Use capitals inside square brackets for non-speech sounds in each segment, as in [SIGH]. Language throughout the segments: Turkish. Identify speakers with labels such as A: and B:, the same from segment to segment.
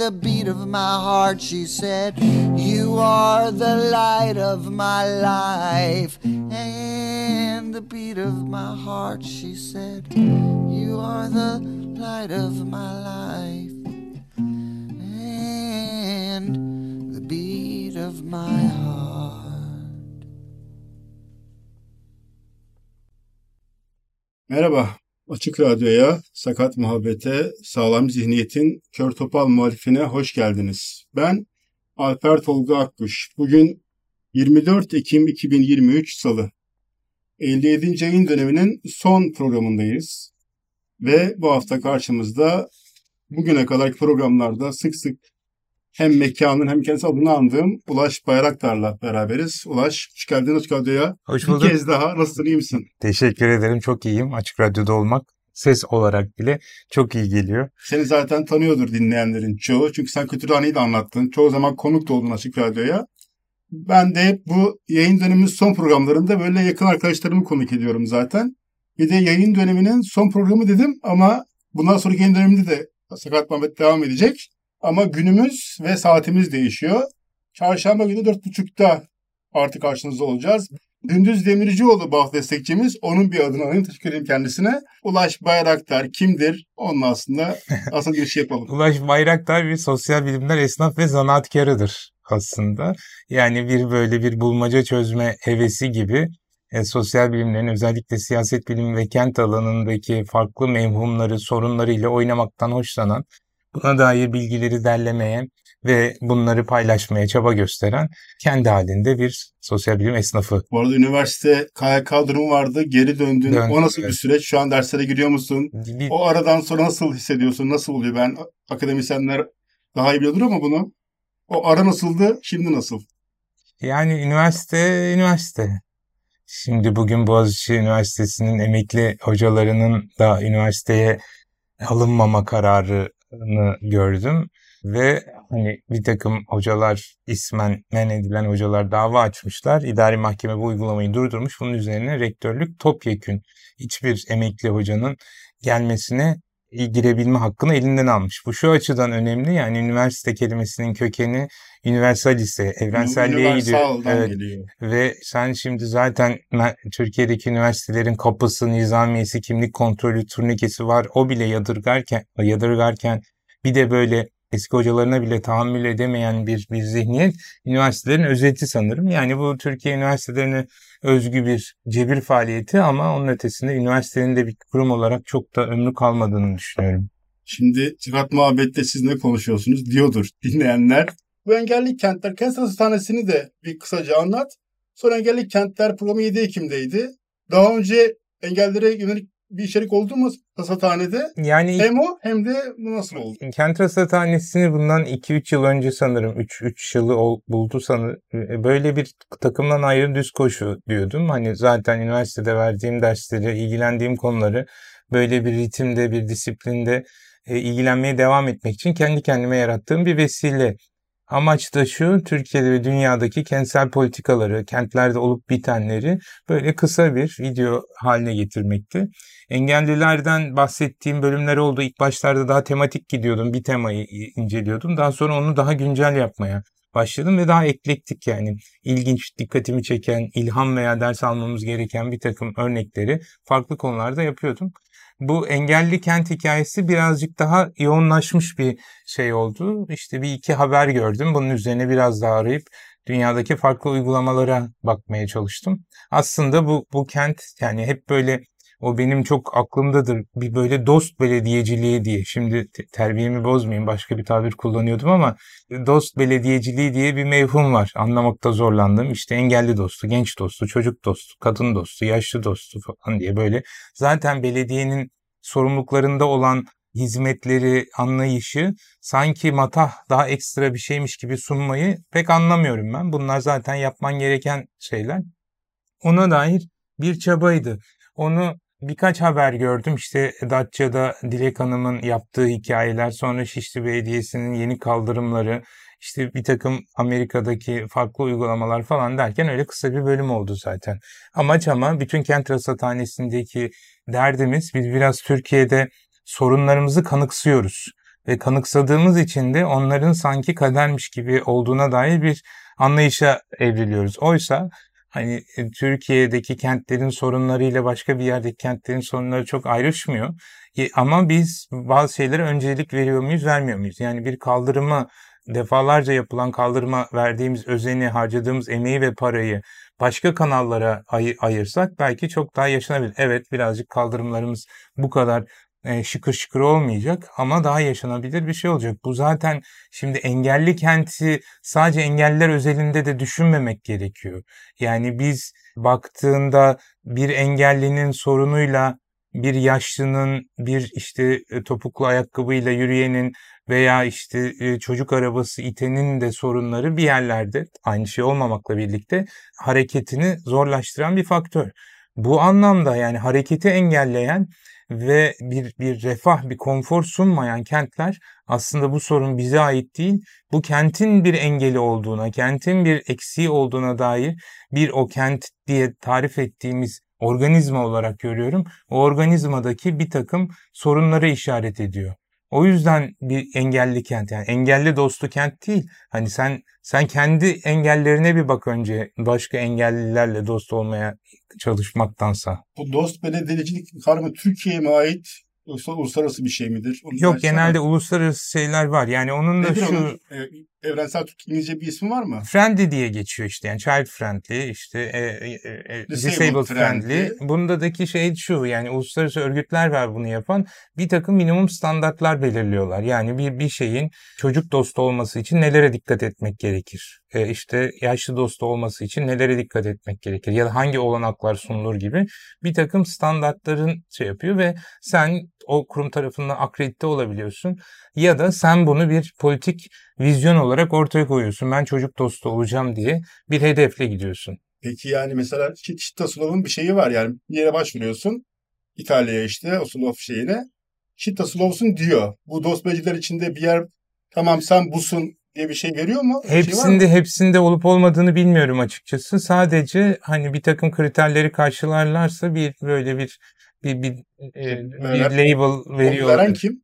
A: the beat of my heart. She said, You are the light of my life and the beat of my heart. She said, You are the light of my life and the beat of my heart.
B: Merhaba, Açık Radyo'ya, Sakat Muhabbete, Sağlam Zihniyet'in Kör Topal muhalifine hoş geldiniz. Ben Alper Tolga Akkuş. Bugün 24 Ekim 2023 Salı. 57. yayın döneminin son programındayız. Ve bu hafta karşımızda bugüne kadarki programlarda sık sık hem mekanın hem kendisi adını andığım Ulaş Bayraktar'la beraberiz. Ulaş, hoş geldin Açık Radyo'ya.
C: Hoş
B: Bir
C: bulduk.
B: kez daha nasılsın, iyi misin?
C: Teşekkür ederim. Çok iyiyim. Açık Radyo'da olmak ses olarak bile çok iyi geliyor.
B: Seni zaten tanıyordur dinleyenlerin çoğu. Çünkü sen Kütüphane'yi de anlattın. Çoğu zaman konuk da oldun Açık Radyo'ya. Ben de hep bu yayın döneminin son programlarında böyle yakın arkadaşlarımı konuk ediyorum zaten. Bir de yayın döneminin son programı dedim ama bundan sonraki yayın döneminde de Sakat Muhabbet devam edecek. Ama günümüz ve saatimiz değişiyor. Çarşamba günü 4.30'da artık karşınızda olacağız. Gündüz Demircioğlu hafta destekçimiz. Onun bir adını alayım. Teşekkür ederim kendisine. Ulaş Bayraktar kimdir? Onun aslında [LAUGHS] asıl giriş yapalım.
C: Ulaş Bayraktar bir sosyal bilimler esnaf ve zanaatkarıdır aslında. Yani bir böyle bir bulmaca çözme hevesi gibi e, sosyal bilimlerin özellikle siyaset bilimi ve kent alanındaki farklı mevhumları, sorunlarıyla oynamaktan hoşlanan, buna dair bilgileri derlemeye ve bunları paylaşmaya çaba gösteren kendi halinde bir sosyal bilim esnafı.
B: Bu arada üniversite KYK durumu vardı. Geri döndün.
C: Döndüm,
B: o nasıl bir
C: evet.
B: süreç? Şu an derslere giriyor musun?
C: Bir,
B: O aradan sonra nasıl hissediyorsun? Nasıl oluyor? Ben akademisyenler daha iyi biliyordur ama bunu. O ara nasıldı? Şimdi nasıl?
C: Yani üniversite, üniversite. Şimdi bugün Boğaziçi Üniversitesi'nin emekli hocalarının da üniversiteye alınmama kararını gördüm. Ve hani bir takım hocalar ismen men edilen hocalar dava açmışlar. İdari mahkeme bu uygulamayı durdurmuş. Bunun üzerine rektörlük topyekün hiçbir emekli hocanın gelmesine girebilme hakkını elinden almış. Bu şu açıdan önemli yani üniversite kelimesinin kökeni universalise, evrenselliğe gidiyor. Evet.
B: geliyor.
C: Ve sen şimdi zaten Türkiye'deki üniversitelerin kapısı, nizamiyesi, kimlik kontrolü, turnikesi var. O bile yadırgarken, yadırgarken bir de böyle eski hocalarına bile tahammül edemeyen bir, bir zihniyet üniversitelerin özeti sanırım. Yani bu Türkiye üniversitelerine özgü bir cebir faaliyeti ama onun ötesinde üniversitenin de bir kurum olarak çok da ömrü kalmadığını düşünüyorum.
B: Şimdi Çıkart Muhabbet'te siz ne konuşuyorsunuz diyordur dinleyenler. Bu engelli kentler, kent hastanesini de bir kısaca anlat. Sonra engelli kentler programı 7 Ekim'deydi. Daha önce engellere yönelik bir içerik oldu mu hasathanede?
C: Yani
B: Hem o hem de bu nasıl oldu?
C: Kent Rasathanesi'ni bundan 2-3 yıl önce sanırım 3 3 yılı ol- buldu sanırım. Böyle bir takımdan ayrı düz koşu diyordum. Hani zaten üniversitede verdiğim dersleri, ilgilendiğim konuları böyle bir ritimde, bir disiplinde e, ilgilenmeye devam etmek için kendi kendime yarattığım bir vesile. Amaç da şu, Türkiye'de ve dünyadaki kentsel politikaları, kentlerde olup bitenleri böyle kısa bir video haline getirmekti. Engellilerden bahsettiğim bölümler oldu. İlk başlarda daha tematik gidiyordum. Bir temayı inceliyordum. Daha sonra onu daha güncel yapmaya başladım ve daha eklektik yani ilginç, dikkatimi çeken, ilham veya ders almamız gereken bir takım örnekleri farklı konularda yapıyordum. Bu engelli kent hikayesi birazcık daha yoğunlaşmış bir şey oldu. İşte bir iki haber gördüm. Bunun üzerine biraz daha arayıp dünyadaki farklı uygulamalara bakmaya çalıştım. Aslında bu bu kent yani hep böyle o benim çok aklımdadır. Bir böyle dost belediyeciliği diye. Şimdi terbiyemi bozmayayım başka bir tabir kullanıyordum ama dost belediyeciliği diye bir mevhum var. Anlamakta zorlandım. İşte engelli dostu, genç dostu, çocuk dostu, kadın dostu, yaşlı dostu falan diye böyle. Zaten belediyenin sorumluluklarında olan hizmetleri, anlayışı sanki matah daha ekstra bir şeymiş gibi sunmayı pek anlamıyorum ben. Bunlar zaten yapman gereken şeyler. Ona dair bir çabaydı. Onu birkaç haber gördüm. İşte Datça'da Dilek Hanım'ın yaptığı hikayeler, sonra Şişli Belediyesi'nin yeni kaldırımları, işte bir takım Amerika'daki farklı uygulamalar falan derken öyle kısa bir bölüm oldu zaten. Amaç ama bütün kent rasathanesindeki derdimiz biz biraz Türkiye'de sorunlarımızı kanıksıyoruz. Ve kanıksadığımız için de onların sanki kadermiş gibi olduğuna dair bir anlayışa evriliyoruz. Oysa hani e, Türkiye'deki kentlerin sorunlarıyla başka bir yerdeki kentlerin sorunları çok ayrışmıyor. E, ama biz bazı şeylere öncelik veriyor muyuz, vermiyor muyuz? Yani bir kaldırıma defalarca yapılan kaldırıma verdiğimiz özeni, harcadığımız emeği ve parayı başka kanallara ay- ayırsak belki çok daha yaşanabilir. Evet birazcık kaldırımlarımız bu kadar e, şıkır şıkır olmayacak ama daha yaşanabilir bir şey olacak. Bu zaten şimdi engelli kenti sadece engelliler özelinde de düşünmemek gerekiyor. Yani biz baktığında bir engellinin sorunuyla bir yaşlının, bir işte e, topuklu ayakkabıyla yürüyenin veya işte e, çocuk arabası itenin de sorunları bir yerlerde aynı şey olmamakla birlikte hareketini zorlaştıran bir faktör. Bu anlamda yani hareketi engelleyen ve bir, bir refah, bir konfor sunmayan kentler aslında bu sorun bize ait değil. Bu kentin bir engeli olduğuna, kentin bir eksiği olduğuna dair bir o kent diye tarif ettiğimiz organizma olarak görüyorum. O organizmadaki bir takım sorunları işaret ediyor. O yüzden bir engelli kent yani engelli dostu kent değil. Hani sen sen kendi engellerine bir bak önce başka engellilerle dost olmaya çalışmaktansa.
B: Bu dost belediyecilik kavramı Türkiye'ye mi ait yoksa uluslararası bir şey midir?
C: Onu Yok genelde uluslararası şeyler var. Yani onun da Nedir şu onun,
B: e, evrensel Türk İngilizce bir ismi var mı?
C: Friendly diye geçiyor işte yani child friendly işte e, e, e, disabled, disabled friendly. friendly. Bundaki şey şu yani uluslararası örgütler var bunu yapan bir takım minimum standartlar belirliyorlar. Yani bir bir şeyin çocuk dostu olması için nelere dikkat etmek gerekir? E, işte yaşlı dostu olması için nelere dikkat etmek gerekir? Ya da hangi olanaklar sunulur gibi bir takım standartların şey yapıyor ve sen o kurum tarafından akredite olabiliyorsun. Ya da sen bunu bir politik vizyon olarak ortaya koyuyorsun. Ben çocuk dostu olacağım diye bir hedefle gidiyorsun.
B: Peki yani mesela Çittaslov'un bir şeyi var yani bir yere başvuruyorsun. İtalya'ya işte Oslov şeyine. Çittaslov'sun diyor. Bu dost belediyeler içinde bir yer tamam sen busun diye bir şey veriyor mu?
C: Bir hepsinde şey hepsinde olup olmadığını bilmiyorum açıkçası. Sadece hani bir takım kriterleri karşılarlarsa bir böyle bir bir bir, e, bir label veriyor.
B: Veren kim?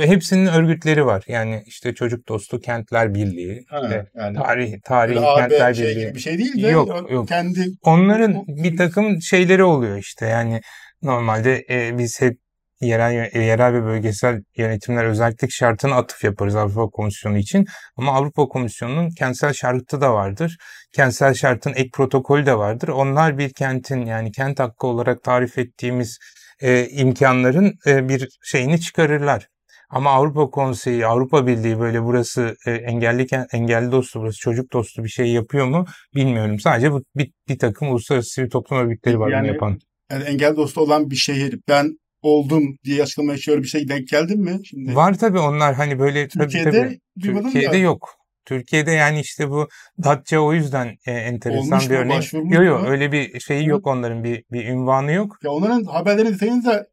C: Hepsinin örgütleri var. Yani işte Çocuk Dostu Kentler Birliği, ha, işte yani. tarih tarihi Kentler şey Birliği.
B: bir şey değil de
C: yok, yok. kendi onların bir takım şeyleri oluyor işte. Yani normalde e, biz hep yerel yerel ve bölgesel yönetimler özellik şartına atıf yaparız Avrupa Komisyonu için. Ama Avrupa Komisyonu'nun kentsel şartı da vardır. Kentsel şartın ek protokolü de vardır. Onlar bir kentin yani kent hakkı olarak tarif ettiğimiz e, imkanların e, bir şeyini çıkarırlar. Ama Avrupa Konseyi, Avrupa Birliği böyle burası e, engelli engelli dostu, burası çocuk dostu bir şey yapıyor mu bilmiyorum. Sadece bu bir, bir takım uluslararası sivil toplum örgütleri var
B: yani,
C: bunu yapan.
B: Yani engel dostu olan bir şehir ben oldum diye açıklamaya şöyle bir şey denk geldin mi? Şimdi?
C: Var tabii onlar hani böyle
B: Türkiye'de
C: tabii, tabii. Türkiye'de ya. yok. Türkiye'de yani işte bu Datça o yüzden e, enteresan Olmuş bir örnek. Yok yok öyle bir şeyi yok onların bir bir ünvanı yok.
B: Ya onların haberlerin detayını da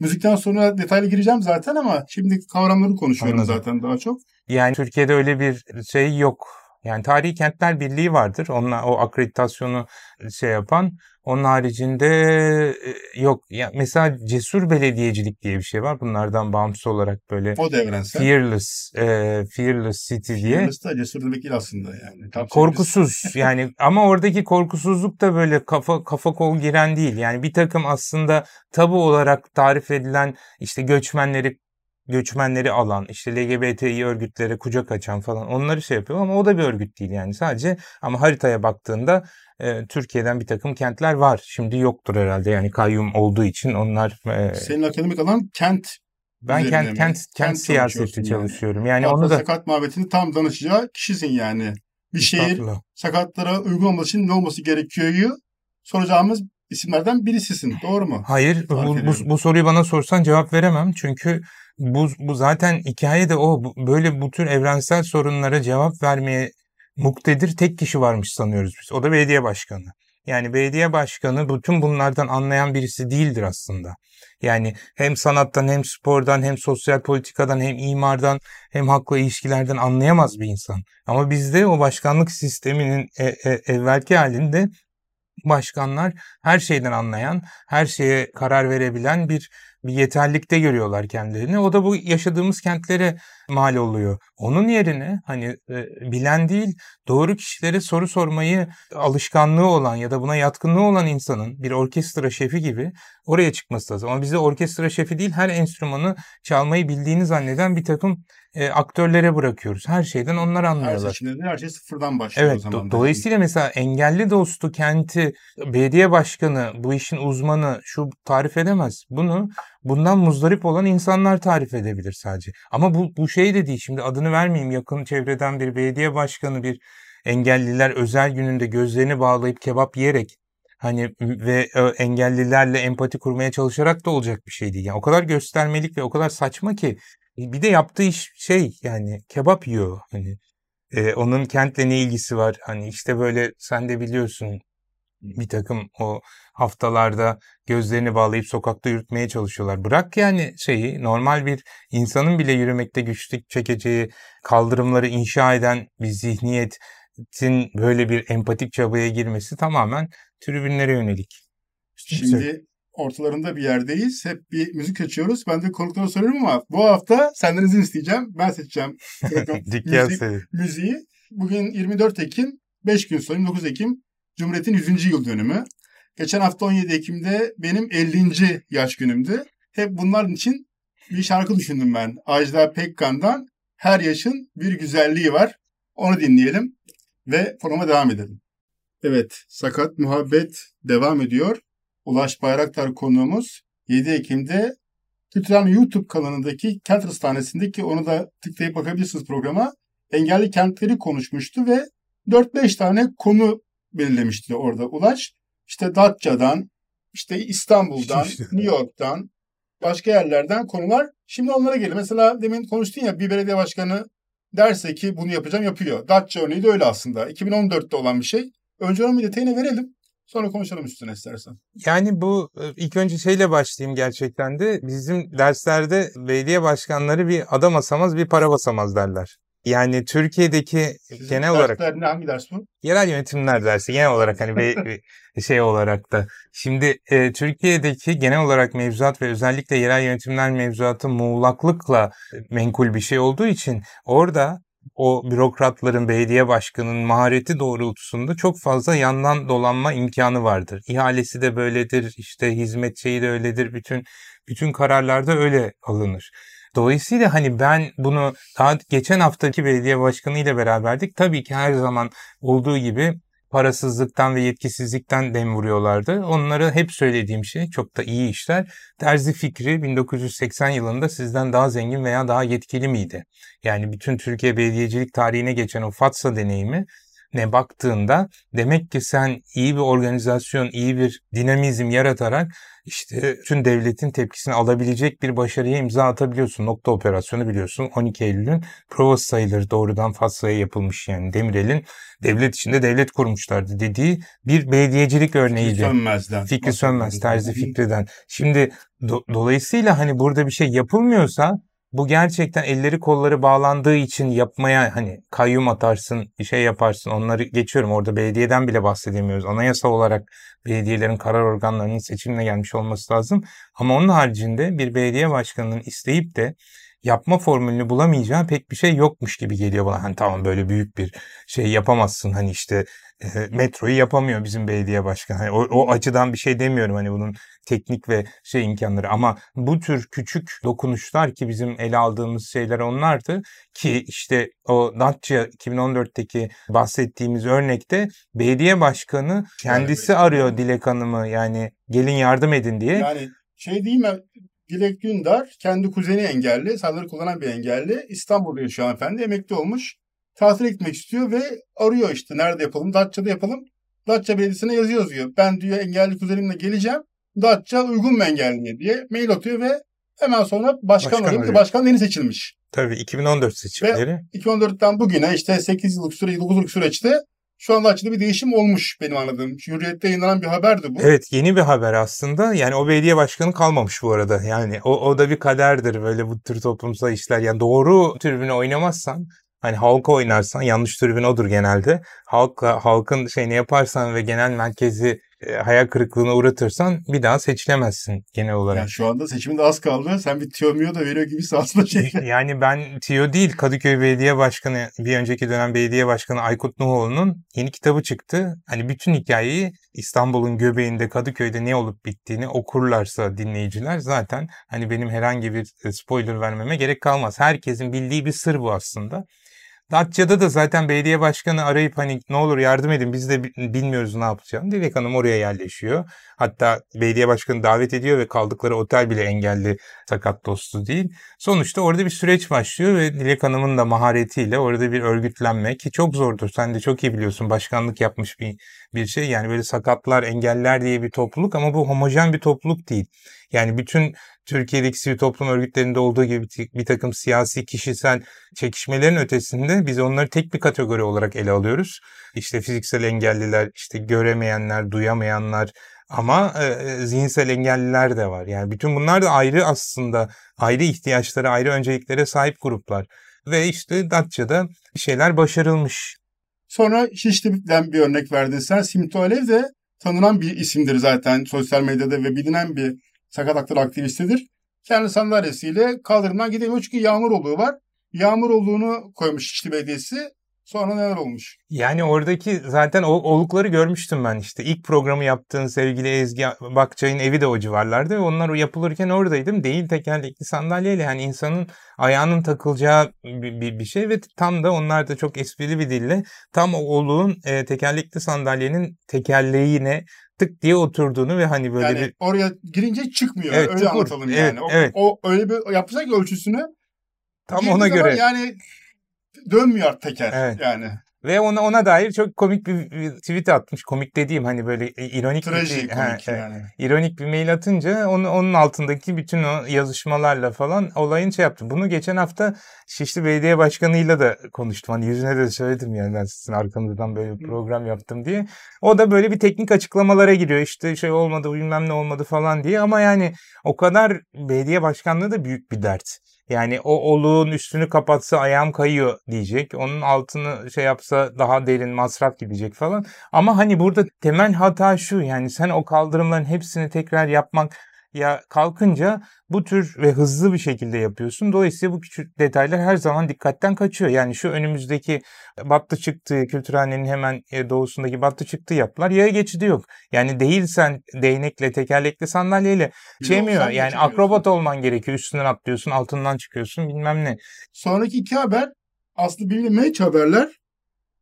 B: müzikten sonra detaylı gireceğim zaten ama şimdi kavramları konuşuyorum Anladım. zaten daha çok.
C: Yani Türkiye'de öyle bir şey yok. Yani Tarihi Kentler Birliği vardır. Onunla o akreditasyonu şey yapan. Onun haricinde e, yok. Ya mesela cesur belediyecilik diye bir şey var. Bunlardan bağımsız olarak böyle
B: o da evrensel.
C: Fearless, e, Fearless City diye.
B: Fearless da cesur demek değil aslında yani.
C: Tam Korkusuz [LAUGHS] yani ama oradaki korkusuzluk da böyle kafa kafa kol giren değil. Yani bir takım aslında tabu olarak tarif edilen işte göçmenleri göçmenleri alan, işte LGBTİ örgütlere kucak açan falan onları şey yapıyor ama o da bir örgüt değil yani sadece ama haritaya baktığında e, Türkiye'den bir takım kentler var. Şimdi yoktur herhalde yani kayyum olduğu için onlar... E,
B: Senin akademik alan kent
C: ben kent kent kent,
B: Kent
C: siyaseti
B: yani.
C: çalışıyorum. Yani
B: Hatta
C: onu da
B: sakat muhabbetini tam danışacağı kişisin yani. Bir şehir sakatlara uygun olması için ne olması gerekiyor soracağımız isimlerden birisisin. Doğru mu?
C: Hayır,
B: Fark
C: bu, bu,
B: ediyorum.
C: bu soruyu bana sorsan cevap veremem. Çünkü bu, bu zaten hikaye de o. Böyle bu tür evrensel sorunlara cevap vermeye muktedir tek kişi varmış sanıyoruz biz. O da belediye başkanı. Yani belediye başkanı bütün bunlardan anlayan birisi değildir aslında. Yani hem sanattan hem spordan hem sosyal politikadan hem imardan hem halkla ilişkilerden anlayamaz bir insan. Ama bizde o başkanlık sisteminin e, e, evvelki halinde başkanlar her şeyden anlayan, her şeye karar verebilen bir bir yeterlikte görüyorlar kendilerini. O da bu yaşadığımız kentlere mal oluyor. Onun yerine hani e, bilen değil, doğru kişilere soru sormayı alışkanlığı olan ya da buna yatkınlığı olan insanın bir orkestra şefi gibi oraya çıkması lazım. Ama bize orkestra şefi değil, her enstrümanı çalmayı bildiğini zanneden bir takım e, aktörlere bırakıyoruz. Her şeyden onlar
B: Her
C: anlıyorlar.
B: seçimde de her şey sıfırdan başlıyor o
C: Evet,
B: zaman.
C: do- dolayısıyla mesela engelli dostu kenti belediye başkanı, bu işin uzmanı şu tarif edemez. Bunu bundan muzdarip olan insanlar tarif edebilir sadece. Ama bu bu şey de değil. Şimdi adını vermeyeyim. Yakın çevreden bir belediye başkanı bir engelliler özel gününde gözlerini bağlayıp kebap yiyerek hani ve e, engellilerle empati kurmaya çalışarak da olacak bir şey değil. Yani o kadar göstermelik ve o kadar saçma ki bir de yaptığı iş şey yani kebap yiyor hani ee, onun kentle ne ilgisi var? Hani işte böyle sen de biliyorsun bir takım o haftalarda gözlerini bağlayıp sokakta yürütmeye çalışıyorlar. Bırak yani şeyi normal bir insanın bile yürümekte güçlük çekeceği kaldırımları inşa eden bir zihniyetin böyle bir empatik çabaya girmesi tamamen tribünlere yönelik.
B: Şimdi ortalarında bir yerdeyiz. Hep bir müzik açıyoruz. Ben de konuklara soruyorum ama bu hafta senden izin isteyeceğim. Ben seçeceğim [LAUGHS] müzik, müziği. Bugün 24 Ekim, 5 gün sonra 29 Ekim Cumhuriyet'in 100. yıl dönümü. Geçen hafta 17 Ekim'de benim 50. yaş günümdü. Hep bunların için bir şarkı düşündüm ben. Ajda Pekkan'dan Her Yaşın Bir Güzelliği var. Onu dinleyelim ve programa devam edelim. Evet, Sakat Muhabbet devam ediyor. Ulaş Bayraktar konuğumuz 7 Ekim'de Kültürel YouTube kanalındaki Kent Hastanesi'ndeki onu da tıklayıp bakabilirsiniz programa. Engelli kentleri konuşmuştu ve 4-5 tane konu belirlemişti orada Ulaş. İşte Datça'dan, işte İstanbul'dan,
C: İşte.
B: New York'tan, başka yerlerden konular. Şimdi onlara gelelim. Mesela demin konuştun ya bir belediye başkanı derse ki bunu yapacağım yapıyor. Datça örneği de öyle aslında. 2014'te olan bir şey. Önce onun bir detayını verelim. Sonra konuşalım üstüne istersen.
C: Yani bu e, ilk önce şeyle başlayayım gerçekten de bizim derslerde belediye başkanları bir adam basamaz bir para basamaz derler. Yani Türkiye'deki
B: Sizin
C: genel olarak
B: ne? Hangi ders bu?
C: yerel yönetimler dersi genel olarak hani bir, bir şey olarak da şimdi e, Türkiye'deki genel olarak mevzuat ve özellikle yerel yönetimler mevzuatı muğlaklıkla menkul bir şey olduğu için orada o bürokratların, belediye başkanının mahareti doğrultusunda çok fazla yandan dolanma imkanı vardır. İhalesi de böyledir, işte hizmet şeyi de öyledir, bütün bütün kararlarda öyle alınır. Dolayısıyla hani ben bunu daha geçen haftaki belediye başkanı ile beraberdik. Tabii ki her zaman olduğu gibi parasızlıktan ve yetkisizlikten dem vuruyorlardı. Onları hep söylediğim şey çok da iyi işler. Terzi fikri 1980 yılında sizden daha zengin veya daha yetkili miydi? Yani bütün Türkiye belediyecilik tarihine geçen o Fatsa deneyimi ne baktığında demek ki sen iyi bir organizasyon, iyi bir dinamizm yaratarak işte tüm devletin tepkisini alabilecek bir başarıya imza atabiliyorsun. Nokta operasyonu biliyorsun 12 Eylül'ün provası sayılır doğrudan Fatsa'ya yapılmış yani Demirel'in devlet içinde devlet kurmuşlardı dediği bir belediyecilik örneğiydi.
B: Sönmez'den.
C: Fikri Sönmez, Terzi Fikri'den. Şimdi do- dolayısıyla hani burada bir şey yapılmıyorsa bu gerçekten elleri kolları bağlandığı için yapmaya hani kayyum atarsın, şey yaparsın onları geçiyorum. Orada belediyeden bile bahsedemiyoruz. Anayasa olarak belediyelerin karar organlarının seçimle gelmiş olması lazım. Ama onun haricinde bir belediye başkanının isteyip de yapma formülünü bulamayacağı pek bir şey yokmuş gibi geliyor bana. Hani tamam böyle büyük bir şey yapamazsın. Hani işte e, metroyu yapamıyor bizim belediye başkanı. Hani o, o açıdan bir şey demiyorum hani bunun teknik ve şey imkanları ama bu tür küçük dokunuşlar ki bizim ele aldığımız şeyler onlardı ki işte o Datça 2014'teki bahsettiğimiz örnekte belediye başkanı kendisi arıyor Dilek Hanım'ı yani gelin yardım edin diye.
B: Yani şey değil mi Dilek Dündar kendi kuzeni engelli, saldırı kullanan bir engelli. İstanbul'da yaşıyor hanımefendi, emekli olmuş. Tatil etmek istiyor ve arıyor işte nerede yapalım, Datça'da yapalım. Datça Belediyesi'ne yazı yazıyor. Ben diyor engelli kuzenimle geleceğim. Datça uygun mu engelliye diye mail atıyor ve hemen sonra başkan,
C: Başkan
B: arıyor. Başkan yeni seçilmiş.
C: Tabii 2014 seçimleri.
B: 2014'ten bugüne işte 8 yıllık süre, 9 yıllık süreçte şu anda Datça'da bir değişim olmuş benim anladığım. Hürriyet'te yayınlanan bir haberdi bu.
C: Evet yeni bir haber aslında. Yani o belediye başkanı kalmamış bu arada. Yani o, o da bir kaderdir böyle bu tür toplumsal işler. Yani doğru tribüne oynamazsan hani halka oynarsan yanlış tribün odur genelde. Halkla halkın şeyini yaparsan ve genel merkezi e, hayal kırıklığına uğratırsan bir daha seçilemezsin genel olarak.
B: Yani şu anda seçimin de az kaldı. Sen bir tiyomiyo da veriyor gibisin aslında şey. [LAUGHS]
C: Yani ben Tiyo değil Kadıköy Belediye Başkanı bir önceki dönem belediye başkanı Aykut Nuhoğlu'nun yeni kitabı çıktı. Hani bütün hikayeyi İstanbul'un göbeğinde Kadıköy'de ne olup bittiğini okurlarsa dinleyiciler zaten hani benim herhangi bir e, spoiler vermeme gerek kalmaz. Herkesin bildiği bir sır bu aslında. Datça'da da zaten belediye başkanı arayıp hani ne olur yardım edin biz de bilmiyoruz ne yapacağını. Dilek Hanım oraya yerleşiyor. Hatta belediye başkanı davet ediyor ve kaldıkları otel bile engelli sakat dostu değil. Sonuçta orada bir süreç başlıyor ve Dilek Hanım'ın da maharetiyle orada bir örgütlenme ki çok zordur. Sen de çok iyi biliyorsun başkanlık yapmış bir, bir şey. Yani böyle sakatlar, engeller diye bir topluluk ama bu homojen bir topluluk değil. Yani bütün Türkiye'deki sivil toplum örgütlerinde olduğu gibi bir takım siyasi, kişisel çekişmelerin ötesinde biz onları tek bir kategori olarak ele alıyoruz. İşte fiziksel engelliler, işte göremeyenler, duyamayanlar ama e, zihinsel engelliler de var. Yani bütün bunlar da ayrı aslında ayrı ihtiyaçları, ayrı önceliklere sahip gruplar. Ve işte Datça'da şeyler başarılmış.
B: Sonra Şişli'den bir örnek verdin sen. Simto Alev de tanınan bir isimdir zaten sosyal medyada ve bilinen bir sakat hakları aktivistidir. Kendi sandalyesiyle kaldırımdan gidemiyor çünkü yağmur olduğu var. Yağmur olduğunu koymuş Şişli Belediyesi. Sonra neler olmuş?
C: Yani oradaki zaten o olukları görmüştüm ben işte. İlk programı yaptığın sevgili Ezgi Bakçay'ın evi de o civarlarda ve onlar yapılırken oradaydım. Değil tekerlekli sandalyeyle yani insanın ayağının takılacağı bir, bir, bir şey ve tam da onlar da çok esprili bir dille tam o oluğun e, tekerlekli sandalyenin tekerleğine tık diye oturduğunu ve hani böyle
B: yani
C: bir...
B: oraya girince çıkmıyor.
C: Evet,
B: öyle
C: tıkur.
B: anlatalım
C: Evet,
B: yani. O,
C: evet.
B: o öyle bir yapsak ölçüsünü
C: Tam ona göre.
B: yani dönmüyor teker
C: Evet.
B: yani.
C: Ve ona ona dair çok komik bir, bir tweet atmış. Komik dediğim hani böyle ironik bir
B: Trajik
C: Ha,
B: komik
C: evet.
B: yani.
C: ironik bir mail atınca onu, onun altındaki bütün o yazışmalarla falan olayın şey yaptı. Bunu geçen hafta Şişli Belediye Başkanı'yla da konuştum. Hani yüzüne de söyledim yani ben sizin arkanızdan böyle bir program yaptım diye. O da böyle bir teknik açıklamalara giriyor. İşte şey olmadı bilmem ne olmadı falan diye. Ama yani o kadar belediye başkanlığı da büyük bir dert. Yani o oluğun üstünü kapatsa ayağım kayıyor diyecek. Onun altını şey yapsa daha derin masraf gidecek falan. Ama hani burada temel hata şu yani sen o kaldırımların hepsini tekrar yapmak ya kalkınca bu tür ve hızlı bir şekilde yapıyorsun. Dolayısıyla bu küçük detaylar her zaman dikkatten kaçıyor. Yani şu önümüzdeki battı çıktığı kültürhanenin hemen e, doğusundaki battı çıktığı yapılar yaya geçidi yok. Yani değilsen değnekle tekerlekli sandalyeyle çemiyor. Yani akrobat olman gerekiyor. Üstünden atlıyorsun, altından çıkıyorsun bilmem ne.
B: Sonraki iki haber aslında bilinmeyen haberler.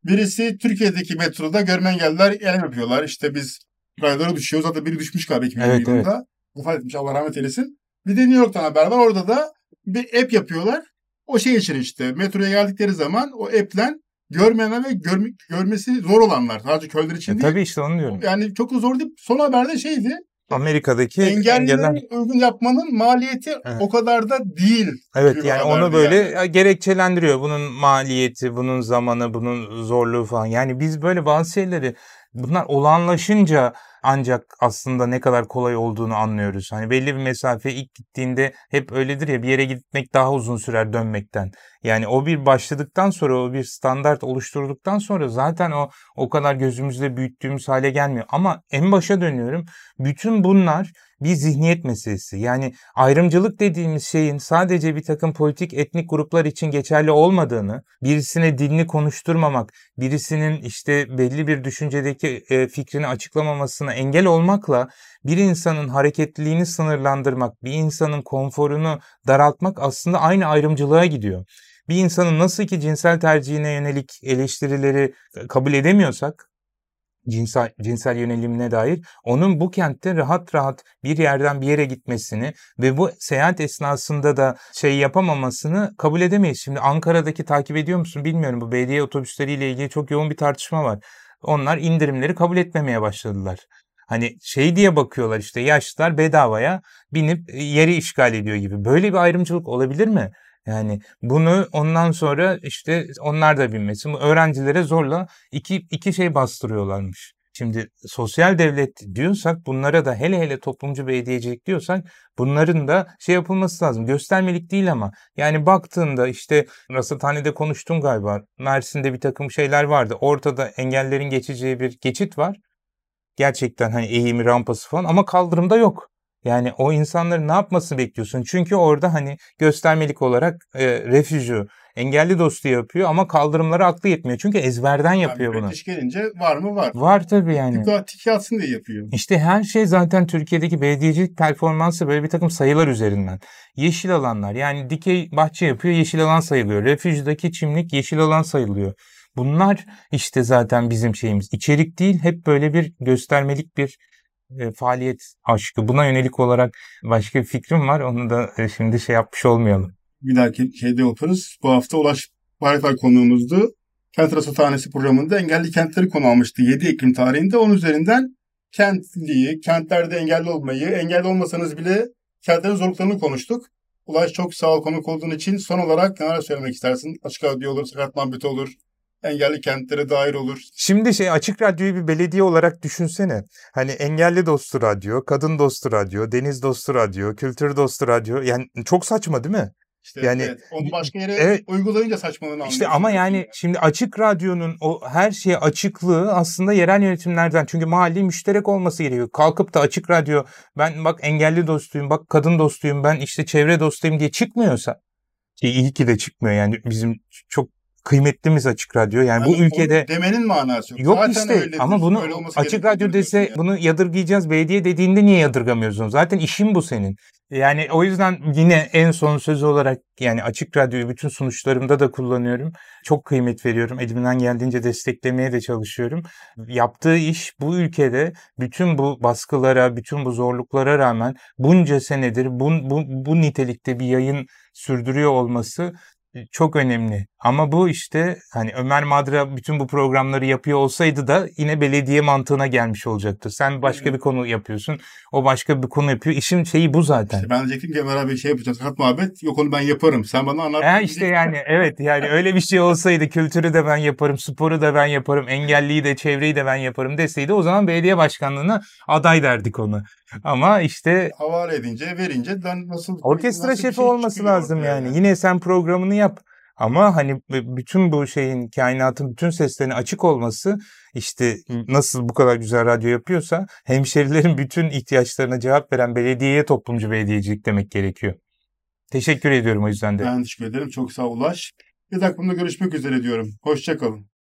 B: Birisi Türkiye'deki metroda görme engelliler eylem yapıyorlar. İşte biz raylara düşüyoruz. Zaten biri düşmüş galiba 2020
C: Evet,
B: yılında. Vefat etmiş Allah rahmet eylesin. Bir de New York'tan haber var. Orada da bir app yapıyorlar. O şey için işte metroya geldikleri zaman o app'len görmeyenler ve görme- görmesi zor olanlar. Sadece köyler için
C: E,
B: değil.
C: tabii işte onu diyorum.
B: Yani çok zor değil. Son haberde şeydi.
C: Amerika'daki
B: Engellilere
C: engeller.
B: uygun yapmanın maliyeti
C: Evet.
B: o kadar da değil.
C: Evet yani onu böyle
B: yani.
C: gerekçelendiriyor. Bunun maliyeti, bunun zamanı, bunun zorluğu falan. Yani biz böyle bazı şeyleri bunlar olağanlaşınca ancak aslında ne kadar kolay olduğunu anlıyoruz. Hani belli bir mesafe ilk gittiğinde hep öyledir ya bir yere gitmek daha uzun sürer dönmekten. Yani o bir başladıktan sonra o bir standart oluşturduktan sonra zaten o o kadar gözümüzde büyüttüğümüz hale gelmiyor. Ama en başa dönüyorum. Bütün bunlar bir zihniyet meselesi. Yani ayrımcılık dediğimiz şeyin sadece bir takım politik etnik gruplar için geçerli olmadığını, birisine dilini konuşturmamak, birisinin işte belli bir düşüncedeki e, fikrini açıklamamasına engel olmakla bir insanın hareketliliğini sınırlandırmak, bir insanın konforunu daraltmak aslında aynı ayrımcılığa gidiyor. Bir insanın nasıl ki cinsel tercihine yönelik eleştirileri kabul edemiyorsak, cinsel, cinsel yönelimine dair onun bu kentte rahat rahat bir yerden bir yere gitmesini ve bu seyahat esnasında da şey yapamamasını kabul edemeyiz. Şimdi Ankara'daki takip ediyor musun bilmiyorum bu belediye otobüsleriyle ilgili çok yoğun bir tartışma var. Onlar indirimleri kabul etmemeye başladılar. Hani şey diye bakıyorlar işte yaşlılar bedavaya binip yeri işgal ediyor gibi. Böyle bir ayrımcılık olabilir mi? Yani bunu ondan sonra işte onlar da bilmesin. Öğrencilere zorla iki, iki şey bastırıyorlarmış. Şimdi sosyal devlet diyorsak bunlara da hele hele toplumcu belediyecilik diyorsak bunların da şey yapılması lazım. Göstermelik değil ama yani baktığında işte rasathanede konuştum galiba. Mersin'de bir takım şeyler vardı. Ortada engellerin geçeceği bir geçit var. Gerçekten hani eğimi rampası falan ama kaldırımda yok. Yani o insanların ne yapmasını bekliyorsun? Çünkü orada hani göstermelik olarak e, refüjü, engelli dostu yapıyor ama kaldırımları aklı yetmiyor. Çünkü ezberden yapıyor
B: yani
C: bunu.
B: gelince var mı var.
C: Var tabii yani.
B: Tiki atsın diye yapıyor.
C: İşte her şey zaten Türkiye'deki belediyecilik performansı böyle bir takım sayılar üzerinden. Yeşil alanlar yani dikey bahçe yapıyor yeşil alan sayılıyor. Refüjdaki çimlik yeşil alan sayılıyor. Bunlar işte zaten bizim şeyimiz. İçerik değil hep böyle bir göstermelik bir e, faaliyet aşkı. Buna yönelik olarak başka bir fikrim var. Onu da e, şimdi şey yapmış olmayalım.
B: Bir dahaki şeyde yaparız. Bu hafta Ulaş Bayraktar konuğumuzdu. Kent Rasathanesi programında engelli kentleri konu almıştı 7 Ekim tarihinde. Onun üzerinden kentliği, kentlerde engelli olmayı, engelli olmasanız bile kentlerin zorluklarını konuştuk. Ulaş çok sağ ol konuk olduğun için son olarak neler söylemek istersin? Açık radyo olur, sakat muhabbeti olur, engelli kentlere dair olur.
C: Şimdi şey açık radyoyu bir belediye olarak düşünsene. Hani engelli dostu radyo, kadın dostu radyo, deniz dostu radyo, kültür dostu radyo. Yani çok saçma değil mi?
B: İşte
C: Yani-
B: evet, onu başka yere
C: Evet.
B: uygulayınca saçmalığını
C: İşte ama yani şimdi açık radyonun o her şeye açıklığı aslında yerel yönetimlerden. Çünkü mahalli müşterek olması gerekiyor. Kalkıp da açık radyo ben bak engelli dostuyum, bak kadın dostuyum, ben işte çevre dostuyum diye çıkmıyorsa ki iyi ki de çıkmıyor yani bizim çok kıymetlimiz açık radyo. Yani
B: Yani
C: bu
B: onu
C: ülkede
B: demenin manası yok.
C: Yok
B: Zaten
C: işte
B: öyledir,
C: ama bunu
B: öyle
C: açık radyo dese
B: yani.
C: bunu yadırgayacağız belediye dediğinde niye yadırgamıyoruz onu? Zaten işin bu senin. Yani o yüzden yine en son söz olarak yani açık radyoyu bütün sunuşlarımda da kullanıyorum. Çok kıymet veriyorum. Elimden geldiğince desteklemeye de çalışıyorum. Yaptığı iş bu ülkede bütün bu baskılara, bütün bu zorluklara rağmen bunca senedir bu, bu, bu nitelikte bir yayın sürdürüyor olması çok önemli. Ama bu işte hani Ömer Madra bütün bu programları yapıyor olsaydı da yine belediye mantığına gelmiş olacaktı. Sen başka
B: Evet.
C: bir konu yapıyorsun. O başka bir konu yapıyor. İşin şeyi bu zaten.
B: İşte ben diyecektim ki Ömer abi şey yapacağız. Sakat muhabbet. Yok onu ben yaparım. Sen bana anlat.
C: Ha işte yani evet yani öyle bir şey olsaydı kültürü de ben yaparım, sporu da ben yaparım, engelliyi de çevreyi de ben yaparım deseydi o zaman belediye başkanlığına aday derdik onu. Ama işte
B: Havale edince, verince nasıl...
C: orkestra
B: nasıl
C: şefi
B: şey
C: olması lazım
B: ortaya
C: yani. Yine sen programını yap. Ama hani bütün bu şeyin kainatın bütün seslerine açık olması işte nasıl bu kadar güzel radyo yapıyorsa hemşerilerin [LAUGHS] bütün ihtiyaçlarına cevap veren belediyeye toplumcu belediyecilik demek gerekiyor. Teşekkür ediyorum o yüzden de.
B: Ben teşekkür ederim. Çok sağ ol Ulaş. Bir bunda görüşmek üzere diyorum. Hoşçakalın.